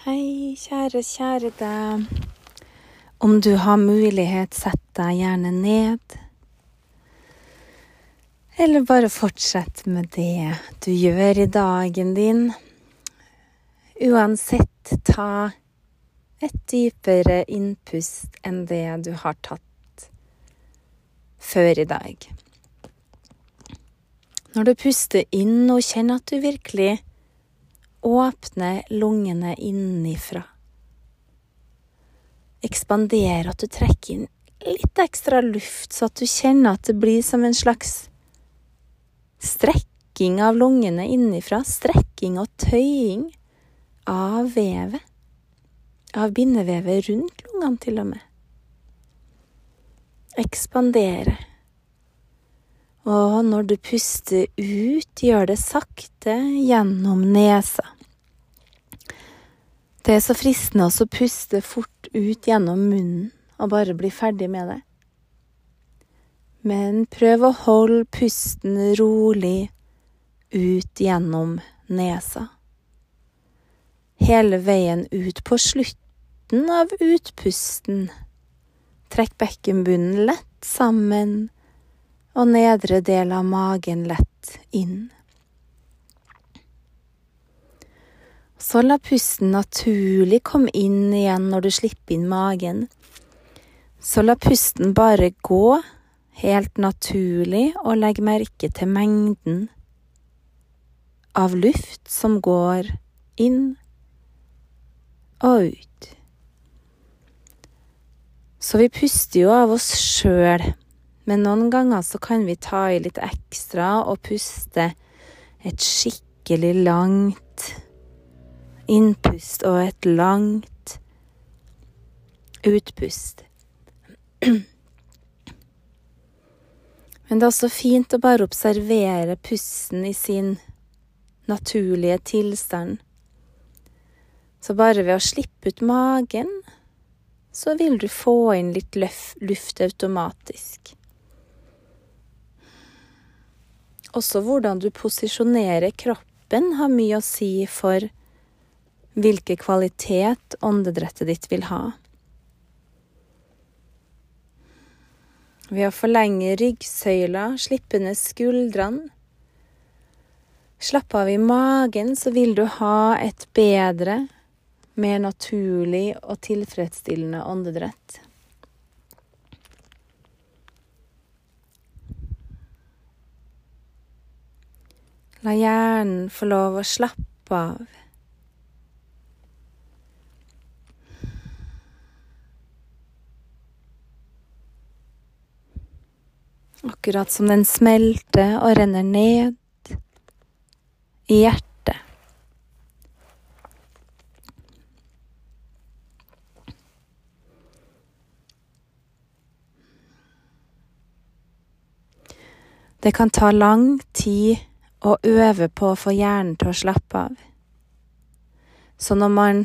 Hei, kjære, kjære deg. Om du har mulighet, sett deg gjerne ned. Eller bare fortsett med det du gjør i dagen din. Uansett, ta et dypere innpust enn det du har tatt før i dag. Når du puster inn og kjenner at du virkelig Åpne lungene innenfra. Ekspander, at du trekker inn litt ekstra luft, så at du kjenner at det blir som en slags strekking av lungene innenfra. Strekking og tøying av vevet. Av bindevevet rundt lungene, til og med. Ekspandere. Og når du puster ut, gjør det sakte gjennom nesa. Det er så fristende å puste fort ut gjennom munnen og bare bli ferdig med det. Men prøv å holde pusten rolig ut gjennom nesa. Hele veien ut på slutten av utpusten. Trekk bekkenbunnen lett sammen og nedre del av magen lett inn. Så la pusten naturlig komme inn igjen når du slipper inn magen. Så la pusten bare gå helt naturlig, og legg merke til mengden av luft som går inn og ut. Så vi puster jo av oss sjøl men noen ganger så kan vi ta i litt ekstra og puste et skikkelig langt innpust og et langt utpust. Men det er også fint å bare observere pusten i sin naturlige tilstand. Så bare ved å slippe ut magen, så vil du få inn litt luft automatisk. Også hvordan du posisjonerer kroppen har mye å si for hvilken kvalitet åndedrettet ditt vil ha. Ved å forlenge ryggsøyla, slippe ned skuldrene, slappe av i magen, så vil du ha et bedre, mer naturlig og tilfredsstillende åndedrett. La hjernen få lov å slappe av. Akkurat som den smelter og renner ned i hjertet. Det kan ta lang tid og øve på å få hjernen til å slappe av. Så når man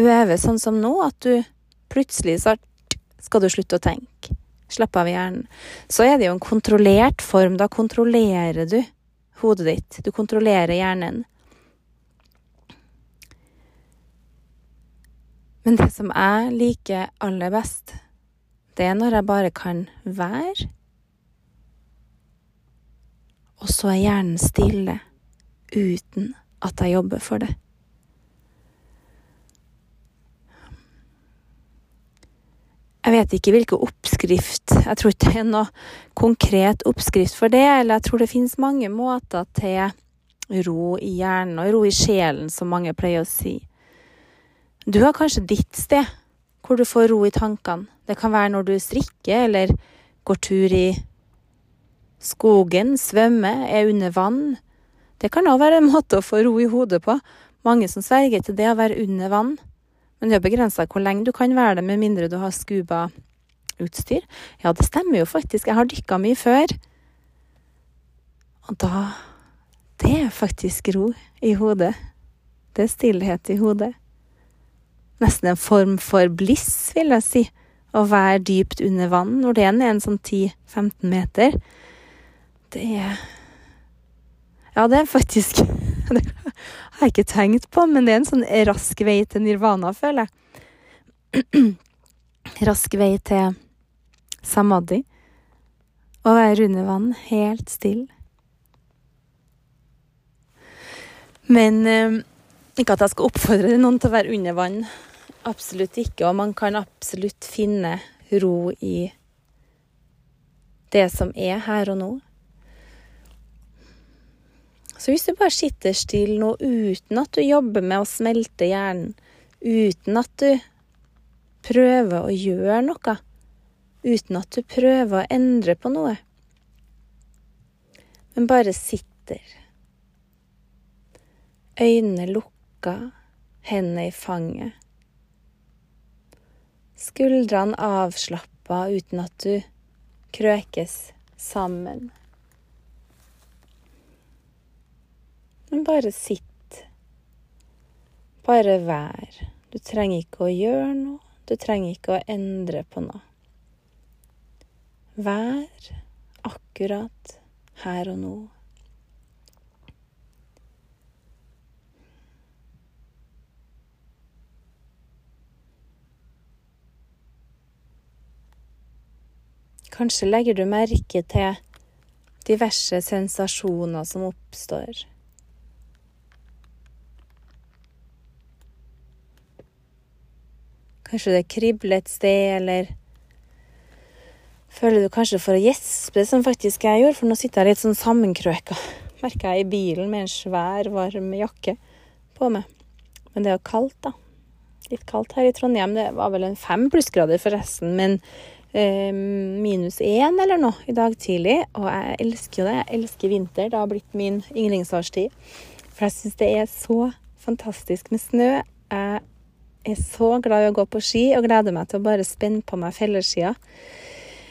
øver sånn som nå, at du plutselig så skal du slutte å tenke, slappe av hjernen, så er det jo en kontrollert form. Da kontrollerer du hodet ditt. Du kontrollerer hjernen. Men det som jeg liker aller best, det er når jeg bare kan være og så er hjernen stille uten at jeg jobber for det. Jeg vet ikke hvilken oppskrift, jeg tror ikke det er noe konkret oppskrift for det, eller jeg tror det finnes mange måter til ro i hjernen og ro i sjelen, som mange pleier å si. Du har kanskje ditt sted hvor du får ro i tankene. Det kan være når du strikker eller går tur i skogen, svømme, er under vann. Det kan òg være en måte å få ro i hodet på. Mange som sverger til det å være under vann. Men det er begrensa hvor lenge du kan være det, med mindre du har scuba-utstyr. Ja, det stemmer jo faktisk. Jeg har dykka mye før. Og da Det er faktisk ro i hodet. Det er stillhet i hodet. Nesten en form for bliss, vil jeg si. Å være dypt under vann når det er en sånn 10-15 meter. Det er Ja, det er faktisk Det har jeg ikke tenkt på, men det er en sånn rask vei til nirvana, føler jeg. rask vei til samadhi. Å være under vann, helt stille. Men eh, ikke at jeg skal oppfordre noen til å være under vann. Absolutt ikke. Og man kan absolutt finne ro i det som er her og nå. Så hvis du bare sitter stille nå uten at du jobber med å smelte hjernen, uten at du prøver å gjøre noe, uten at du prøver å endre på noe, men bare sitter Øynene lukka, hendene i fanget. Skuldrene avslappa uten at du krøkes sammen. Men bare sitt. Bare vær. Du trenger ikke å gjøre noe. Du trenger ikke å endre på noe. Vær akkurat her og nå. Kanskje legger du merke til diverse sensasjoner som oppstår. Kanskje det kribler et sted, eller føler du kanskje for å gjespe, som faktisk jeg gjorde, for nå sitter jeg litt sånn sammenkrøka, merker jeg i bilen med en svær, varm jakke på meg. Men det er jo kaldt, da. Litt kaldt her i Trondheim. Det var vel en fem plussgrader forresten, men eh, minus én eller noe i dag tidlig. Og jeg elsker jo det. Jeg elsker vinter. Det har blitt min yndlingsårstid. For jeg syns det er så fantastisk med snø. Jeg er så glad i å gå på ski og gleder meg til å bare spenne på meg fellesskia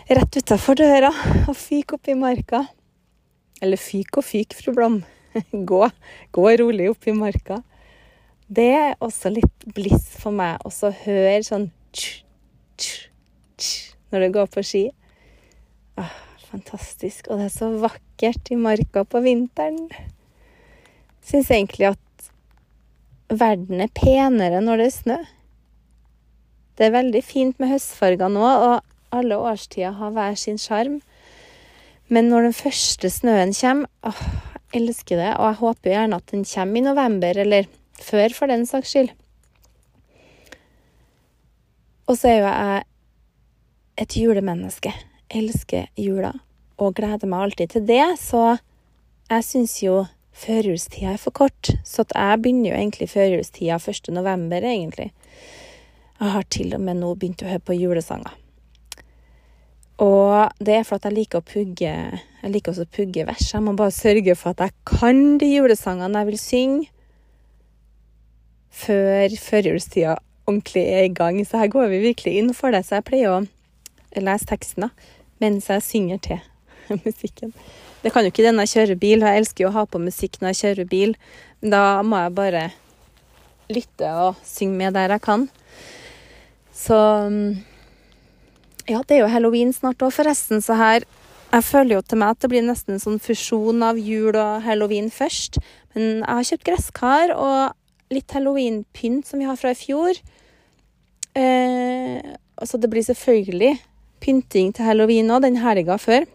rett utafor døra og fyke opp i marka. Eller fyk og fyk, fru Blom. gå, gå rolig opp i marka. Det er også litt bliss for meg å høre sånn tj, tj, tj, når du går på ski. Åh, fantastisk. Og det er så vakkert i marka på vinteren. Syns egentlig at verden er penere når det er snø. Det er veldig fint med høstfarger nå, og alle årstider har hver sin sjarm. Men når den første snøen kommer åh, Jeg elsker det, og jeg håper gjerne at den kommer i november, eller før, for den saks skyld. Og så er jo jeg et julemenneske. Jeg Elsker jula og gleder meg alltid til det. Så jeg syns jo førjulstida er for kort. Så jeg begynner jo egentlig førjulstida 1. november, egentlig. Jeg har til og med nå begynt å høre på julesanger. Og det er for at jeg liker å pugge Jeg liker også å pugge vers. Jeg må bare sørge for at jeg kan de julesangene jeg vil synge, før førjulstida ordentlig er i gang. Så her går vi virkelig inn for det. Så jeg pleier å lese teksten da, mens jeg synger til musikken. Det kan jo ikke det når jeg kjører bil, jeg elsker jo å ha på musikk når jeg kjører bil. Da må jeg bare lytte og synge med der jeg kan. Så ja, det er jo halloween snart òg, forresten, så her Jeg føler jo til meg at det blir nesten en sånn fusjon av jul og halloween først. Men jeg har kjøpt gresskar og litt halloweenpynt som vi har fra i fjor. Eh, så det blir selvfølgelig pynting til halloween òg, den helga før.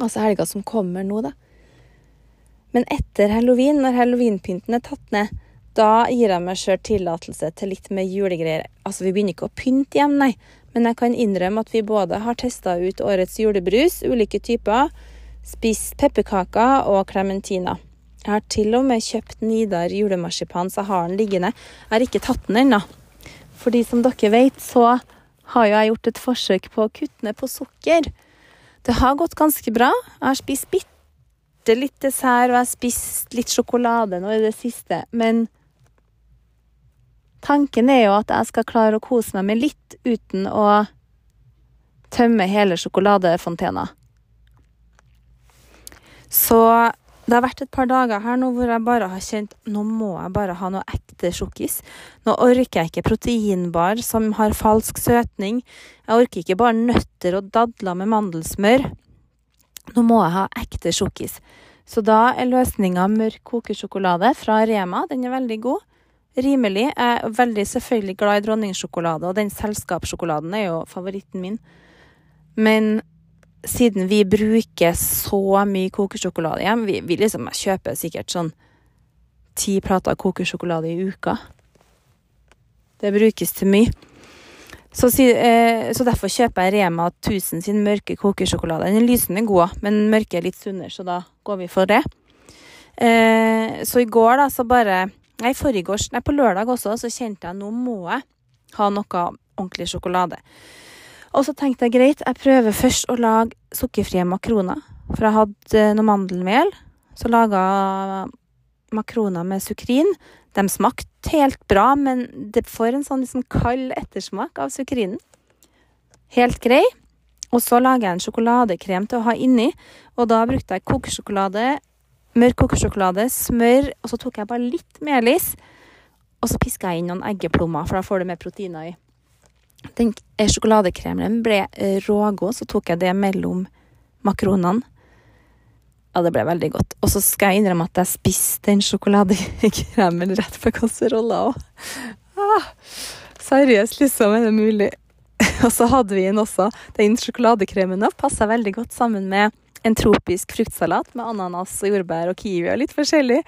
Altså helga som kommer nå, da. Men etter halloween, når halloweenpynten er tatt ned, da gir jeg meg sjøl tillatelse til litt mer julegreier. Altså, vi begynner ikke å pynte hjem, nei. Men jeg kan innrømme at vi både har testa ut årets julebrus, ulike typer, spist pepperkaker og klementiner. Jeg har til og med kjøpt Nidar julemarsipan, så jeg har den liggende. Jeg har ikke tatt den ennå. Fordi som dere vet, så har jeg gjort et forsøk på å kutte ned på sukker. Det har gått ganske bra. Jeg har spist bitte litt dessert, og jeg har spist litt sjokolade nå i det siste. Men Tanken er jo at jeg skal klare å kose meg med litt uten å tømme hele sjokoladefontena. Så det har vært et par dager her nå hvor jeg bare har kjent nå må jeg bare ha noe ekte sjokkis. Nå orker jeg ikke proteinbar som har falsk søtning. Jeg orker ikke bare nøtter og dadler med mandelsmør. Nå må jeg ha ekte sjokkis. Så da er løsninga mørk kokesjokolade fra Rema. Den er veldig god. Rimelig. Jeg er veldig selvfølgelig glad i dronningsjokolade, og den selskapssjokoladen er jo favoritten min. Men siden vi bruker så mye kokesjokolade hjem, vi, vi liksom kjøper sikkert sånn ti plater kokesjokolade i uka. Det brukes til mye. Så, eh, så, derfor kjøper jeg Rema 1000 sin mørke kokesjokolade. Den er god, men mørke er litt sunnere, så da går vi for det. Eh, så i går, da, så bare Nei, forrige Nei, på lørdag også, så kjente jeg nå må jeg ha noe ordentlig sjokolade. Og så tenkte jeg greit, jeg prøver først å lage sukkerfrie makroner. For jeg hadde eh, noe mandelmel. Så laga makroner med sukrin. De smakte helt bra, men det får en sånn liksom kald ettersmak av sukrinen. Helt grei. Og så lager jeg en sjokoladekrem til å ha inni, og da brukte jeg kokesjokolade, mørk kokesjokolade, smør, og så tok jeg bare litt melis. Og så piska jeg inn noen eggeplommer, for da får du mer proteiner i. Den sjokoladekremen ble rågod, så tok jeg det mellom makronene. Ja, det ble veldig godt. Og så skal jeg innrømme at jeg spiste den sjokoladekremen rett på kasserolla òg. Ah, seriøst, liksom, er det mulig? Og så hadde vi den også den sjokoladekremen. Passa veldig godt sammen med en tropisk fruktsalat med ananas og jordbær og kiwi og litt forskjellig.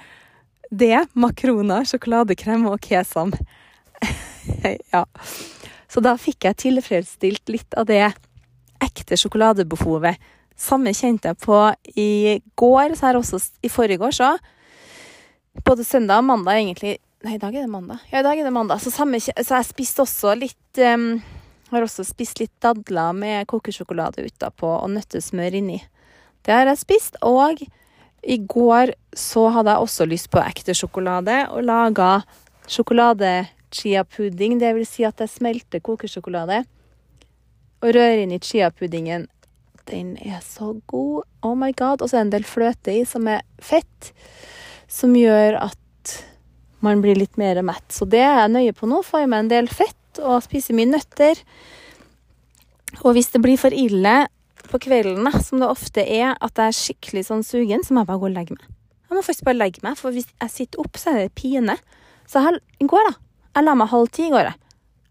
Det, makroner, sjokoladekrem og kesam. ja. Så da fikk jeg tilfredsstilt litt av det ekte sjokoladebehovet samme kjente jeg på i går, så her også i forrige år, så. Både søndag og mandag, egentlig. Nei, i dag er det mandag. Ja, i dag er det mandag. Så, samme, så jeg spiste også litt um, Har også spist litt dadler med kokesjokolade utapå og nøttesmør inni. Det har jeg spist. Og i går så hadde jeg også lyst på ekte sjokolade og laga sjokolade-chia-pudding. Det vil si at jeg smelter kokesjokolade og rører inn i chia-puddingen den er så god. Oh my god. Og så er det en del fløte i som er fett, som gjør at man blir litt mer mett. Så det er jeg nøye på nå. Får i meg en del fett og spiser mye nøtter. Og hvis det blir for ille på kvelden, som det ofte er, at jeg er skikkelig sånn sugen, så må jeg bare gå og legge meg. Jeg må faktisk bare legge meg, for hvis jeg sitter opp, så er det pine. Så jeg, i går, da. Jeg la meg halv ti i går, jeg.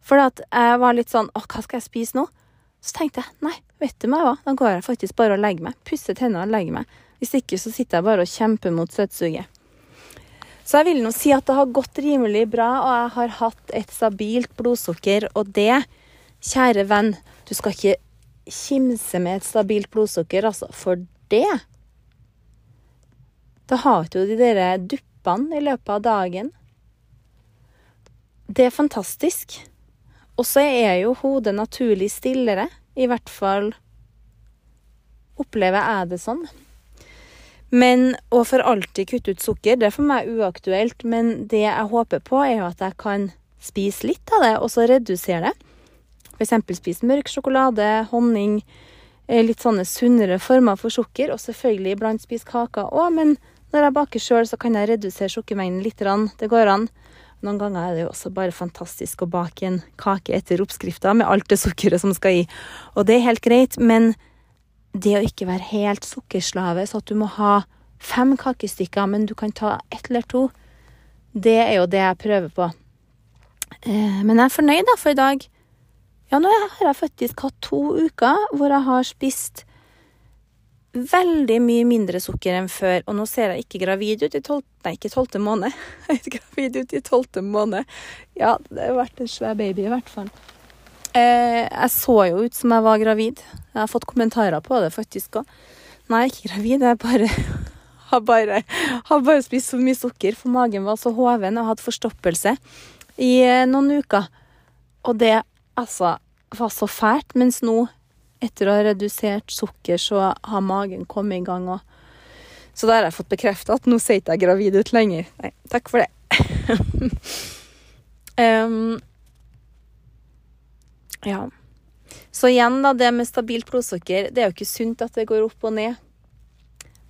For jeg var litt sånn Å, hva skal jeg spise nå? Så tenkte jeg nei, vet du meg hva, da går jeg faktisk bare og legger meg. Pusser tennene og legger meg. Hvis ikke så sitter jeg bare og kjemper mot søtsuget. Så jeg vil nå si at det har gått rimelig bra, og jeg har hatt et stabilt blodsukker. Og det, kjære venn, du skal ikke kimse med et stabilt blodsukker, altså. For det Da har du de der duppene i løpet av dagen. Det er fantastisk. Og så er jo hodet naturlig stillere. I hvert fall opplever jeg det sånn. Men å for alltid kutte ut sukker, det er for meg uaktuelt. Men det jeg håper på, er jo at jeg kan spise litt av det, og så redusere det. F.eks. spise mørk sjokolade, honning, eh, litt sånne sunnere former for sukker. Og selvfølgelig iblant spise kaker òg, men når jeg baker sjøl, så kan jeg redusere sukkermengden litt. Det går an. Noen ganger er det jo også bare fantastisk å bake en kake etter oppskrifta med alt det sukkeret som skal i. Og det er helt greit, men det å ikke være helt sukkerslave, så at du må ha fem kakestykker, men du kan ta ett eller to, det er jo det jeg prøver på. Eh, men jeg er fornøyd, da, for i dag Ja, nå har jeg faktisk hatt to uker hvor jeg har spist veldig mye mindre sukker enn før. Og nå ser jeg ikke gravid ut i tolvte Nei, ikke tolvte måned. Jeg er gravid ut i tolvte måned. Ja, det har vært en svær baby i hvert fall. Eh, jeg så jo ut som jeg var gravid. Jeg har fått kommentarer på det faktisk òg. Nei, ikke gravid. Jeg bare har bare, har bare spist så mye sukker, for magen var så hoven og hadde forstoppelse i eh, noen uker. Og det altså var så fælt. Mens nå etter å ha redusert sukker, så har magen kommet i gang. Og... Så da har jeg fått bekrefta at nå ser ikke jeg gravid ut lenger. Nei, takk for det. um, ja. Så igjen, da, det med stabilt blodsukker. Det er jo ikke sunt at det går opp og ned.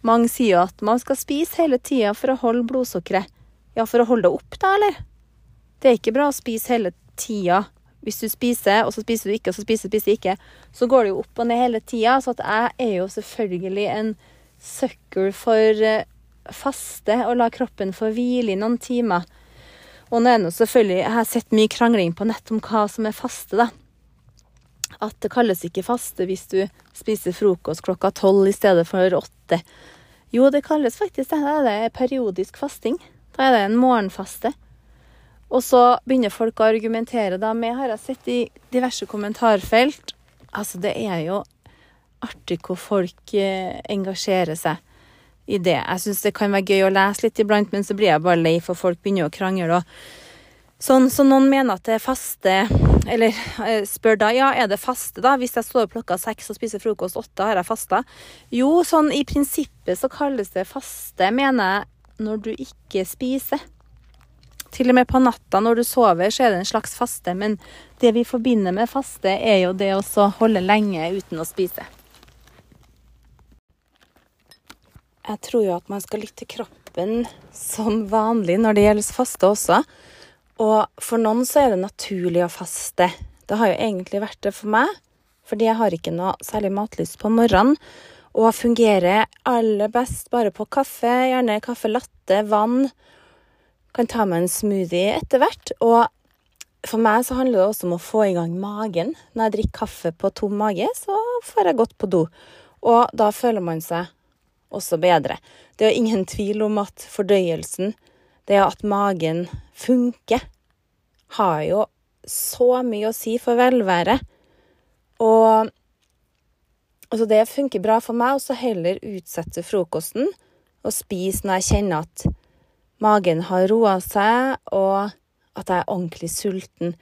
Mange sier jo at man skal spise hele tida for å holde blodsukkeret. Ja, for å holde det opp, da, eller? Det er ikke bra å spise hele tida hvis du spiser, og så spiser du ikke, og så spiser du spiser ikke, så går det jo opp og ned hele tida. Så jeg er jo selvfølgelig en sucker for eh, faste og la kroppen få hvile i noen timer. Og nå er det selvfølgelig Jeg har sett mye krangling på nett om hva som er faste, da. At det kalles ikke faste hvis du spiser frokost klokka tolv i stedet for åtte. Jo, det kalles faktisk det. Da er det periodisk fasting. Da er det en morgenfaste. Og så begynner folk å argumentere da med, har sett i diverse kommentarfelt. Altså, det er jo artig hvor folk eh, engasjerer seg i det. Jeg syns det kan være gøy å lese litt iblant, men så blir jeg bare lei, for folk begynner å krangle. Sånn, så noen mener at det er faste, eller eh, spør da ja, er det faste, da? Hvis jeg står opp klokka seks og spiser frokost åtte, har jeg fasta? Jo, sånn i prinsippet så kalles det faste, mener jeg, når du ikke spiser. Til og med på natta når du sover, så er det en slags faste, men det vi forbinder med faste, er jo det å holde lenge uten å spise. Jeg tror jo at man skal lytte kroppen som vanlig når det gjelder faste også. Og for noen så er det naturlig å faste. Det har jo egentlig vært det for meg, fordi jeg har ikke noe særlig matlyst på morgenen. Og fungerer aller best bare på kaffe, gjerne kaffe latte, vann. Kan ta meg en smoothie etter hvert. Og for meg så handler det også om å få i gang magen. Når jeg drikker kaffe på tom mage, så får jeg gått på do. Og da føler man seg også bedre. Det er ingen tvil om at fordøyelsen, det at magen funker, har jo så mye å si for velværet. Og altså det funker bra for meg, og så heller utsette frokosten og spise når jeg kjenner at magen har roa seg, og at jeg er ordentlig sulten.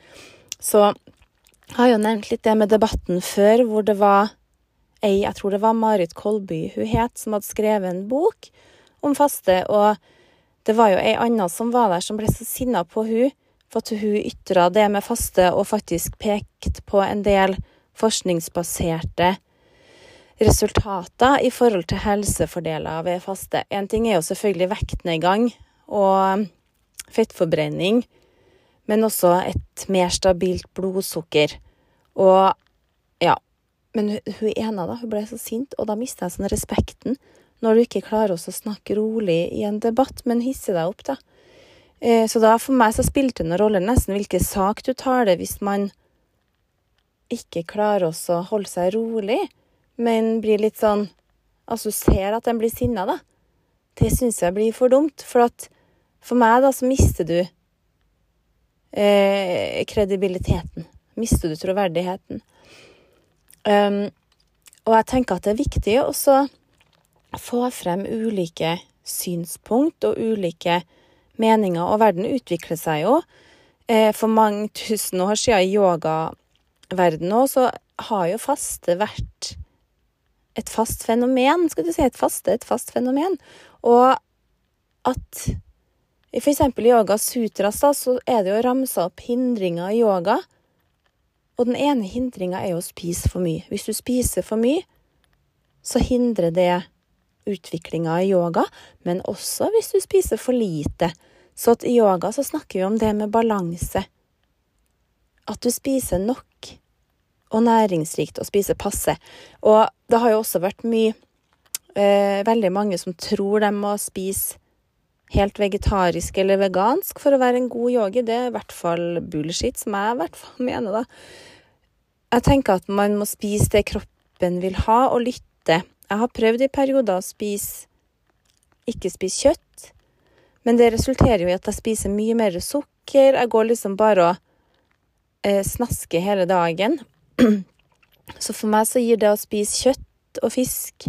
Så jeg har jo nevnt litt det med debatten før, hvor det var ei, jeg tror det var Marit Kolby hun het, som hadde skrevet en bok om faste. Og det var jo ei anna som var der, som ble så sinna på hun for at hun ytra det med faste, og faktisk pekte på en del forskningsbaserte resultater i forhold til helsefordeler ved faste. Én ting er jo selvfølgelig vektnedgang og fettforbrenning, men også et mer stabilt blodsukker. Og ja, men hun ene da, hun ble så sint, og da mista jeg sånn respekten. Når du ikke klarer å snakke rolig i en debatt, men hisser deg opp, da. Eh, så da for meg så spilte det rolle nesten hvilken sak du tar det, hvis man ikke klarer å holde seg rolig, men blir litt sånn Altså ser at den blir sinna, da. Det syns jeg blir for dumt. For at for meg, da, så mister du eh, kredibiliteten. Mister du troverdigheten. Um, og jeg tenker at det er viktig å få frem ulike synspunkt og ulike meninger, og verden utvikler seg jo. Eh, for mange tusen år siden i yogaverdenen òg, så har jo faste vært et fast fenomen. Skal du si et faste, et fast fenomen. Og at i f.eks. yoga sutras, da, så er det jo ramsa opp hindringer i yoga og den ene hindringa er å spise for mye. Hvis du spiser for mye, så hindrer det utviklinga i yoga, men også hvis du spiser for lite. Så i yoga så snakker vi om det med balanse. At du spiser nok og næringsrikt og spiser passe. Og det har jo også vært mye Veldig mange som tror de må spise helt vegetarisk eller vegansk for å være en god yogi, det er i hvert fall bullshit, som jeg i hvert fall mener, da. Jeg tenker at man må spise det kroppen vil ha, og lytte. Jeg har prøvd i perioder å spise ikke spise kjøtt, men det resulterer jo i at jeg spiser mye mer sukker. Jeg går liksom bare og eh, snasker hele dagen. Så for meg så gir det å spise kjøtt og fisk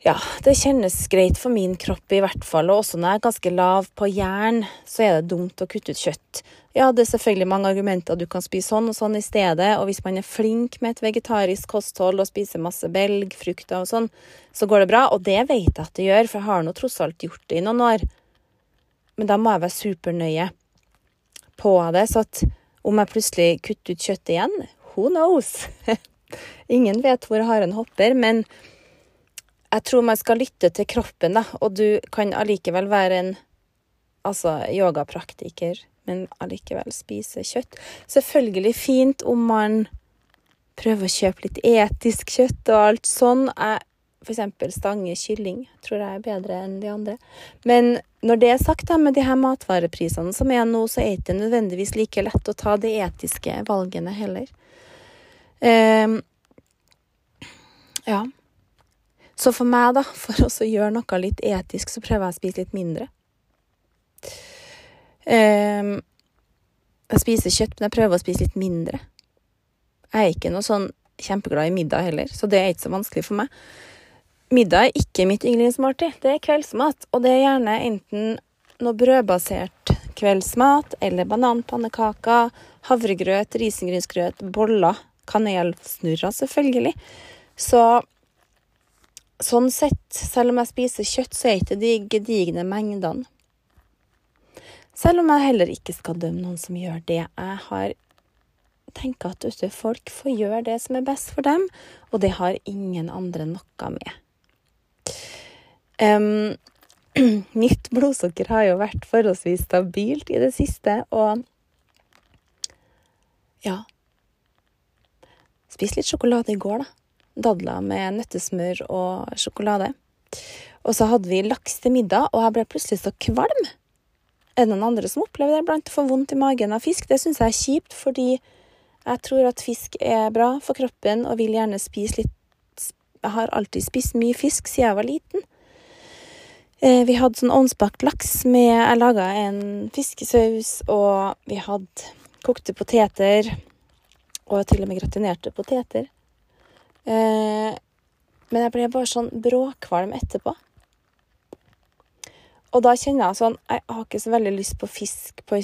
ja, det kjennes greit for min kropp i hvert fall, og også når jeg er ganske lav på jern, så er det dumt å kutte ut kjøtt. Ja, det er selvfølgelig mange argumenter, du kan spise sånn og sånn i stedet, og hvis man er flink med et vegetarisk kosthold og spiser masse belg, frukter og sånn, så går det bra, og det vet jeg at det gjør, for jeg har nå tross alt gjort det i noen år. Men da må jeg være supernøye på det, så at om jeg plutselig kutter ut kjøttet igjen, who knows? Ingen vet hvor haren hopper, men jeg tror man skal lytte til kroppen, da, og du kan allikevel være en altså yogapraktiker, men allikevel spise kjøtt. Selvfølgelig fint om man prøver å kjøpe litt etisk kjøtt og alt sånn. Jeg eksempel stange kylling. Tror jeg er bedre enn de andre. Men når det er sagt, da, med de her matvareprisene som er nå, så er det ikke nødvendigvis like lett å ta de etiske valgene heller. Um, ja. Så for meg, da, for å gjøre noe litt etisk, så prøver jeg å spise litt mindre. Um, jeg spiser kjøtt, men jeg prøver å spise litt mindre. Jeg er ikke noe sånn kjempeglad i middag heller, så det er ikke så vanskelig for meg. Middag er ikke mitt yndlingsmåltid, det er kveldsmat. Og det er gjerne enten noe brødbasert kveldsmat eller bananpannekaker, havregrøt, risengrynsgrøt, boller, kanelsnurrer selvfølgelig. Så sånn sett, selv om jeg spiser kjøtt, så er ikke de gedigne mengdene. Selv om jeg heller ikke skal dømme noen som gjør det. Jeg har tenkt at folk får gjøre det som er best for dem, og det har ingen andre noe med. Um, mitt blodsukker har jo vært forholdsvis stabilt i det siste, og ja Spis litt sjokolade i går, da. Dadler med nøttesmør og sjokolade. Og så hadde vi laks til middag, og jeg ble plutselig så kvalm. Er det noen andre som opplever det blant å få vondt i magen av fisk? Det syns jeg er kjipt, fordi jeg tror at fisk er bra for kroppen, og vil gjerne spise litt Jeg har alltid spist mye fisk siden jeg var liten. Eh, vi hadde sånn ovnsbakt laks med Jeg laga en fiskesaus, og vi hadde kokte poteter. Og til og med gratinerte poteter. Eh, men jeg ble bare sånn bråkvalm etterpå. Og da kjenner jeg sånn Jeg har ikke så veldig lyst på fisk, på,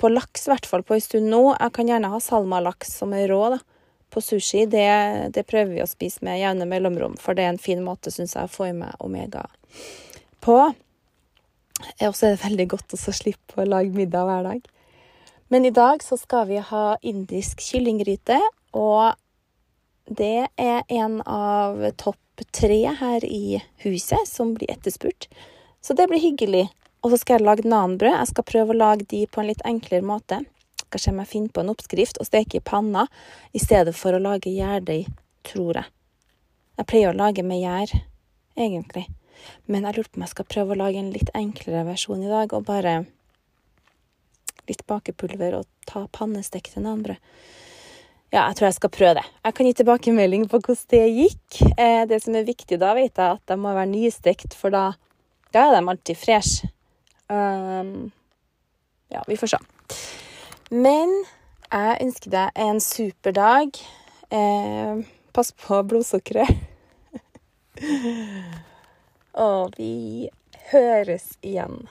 på laks i hvert fall, på en stund nå. Jeg kan gjerne ha salmalaks som er rå, da. På sushi. Det, det prøver vi å spise med jevne mellomrom, for det er en fin måte, syns jeg, å få i meg omega på. Og så er det veldig godt å slippe å lage middag hver dag. Men i dag så skal vi ha indisk kyllinggryte, og det er en av topp tre her i huset som blir etterspurt. Så det blir hyggelig. Og så skal jeg lage nanbrød. Jeg skal prøve å lage de på en litt enklere måte. Om jeg finner på en oppskrift og steke i panna i stedet for å lage gjærdeig, tror jeg. Jeg pleier å lage med gjær, egentlig. Men jeg lurte på om jeg skal prøve å lage en litt enklere versjon i dag, og bare litt bakepulver og ta pannestekt nanbrød. Ja, jeg tror jeg skal prøve det. Jeg kan gi tilbakemelding på hvordan det gikk. Eh, det som er viktig da, vet jeg at de må være nystekt, for da da er de alltid fresh. Um, ja, vi får se. Men jeg ønsker deg en super dag. Eh, pass på blodsukkeret. Og vi høres igjen.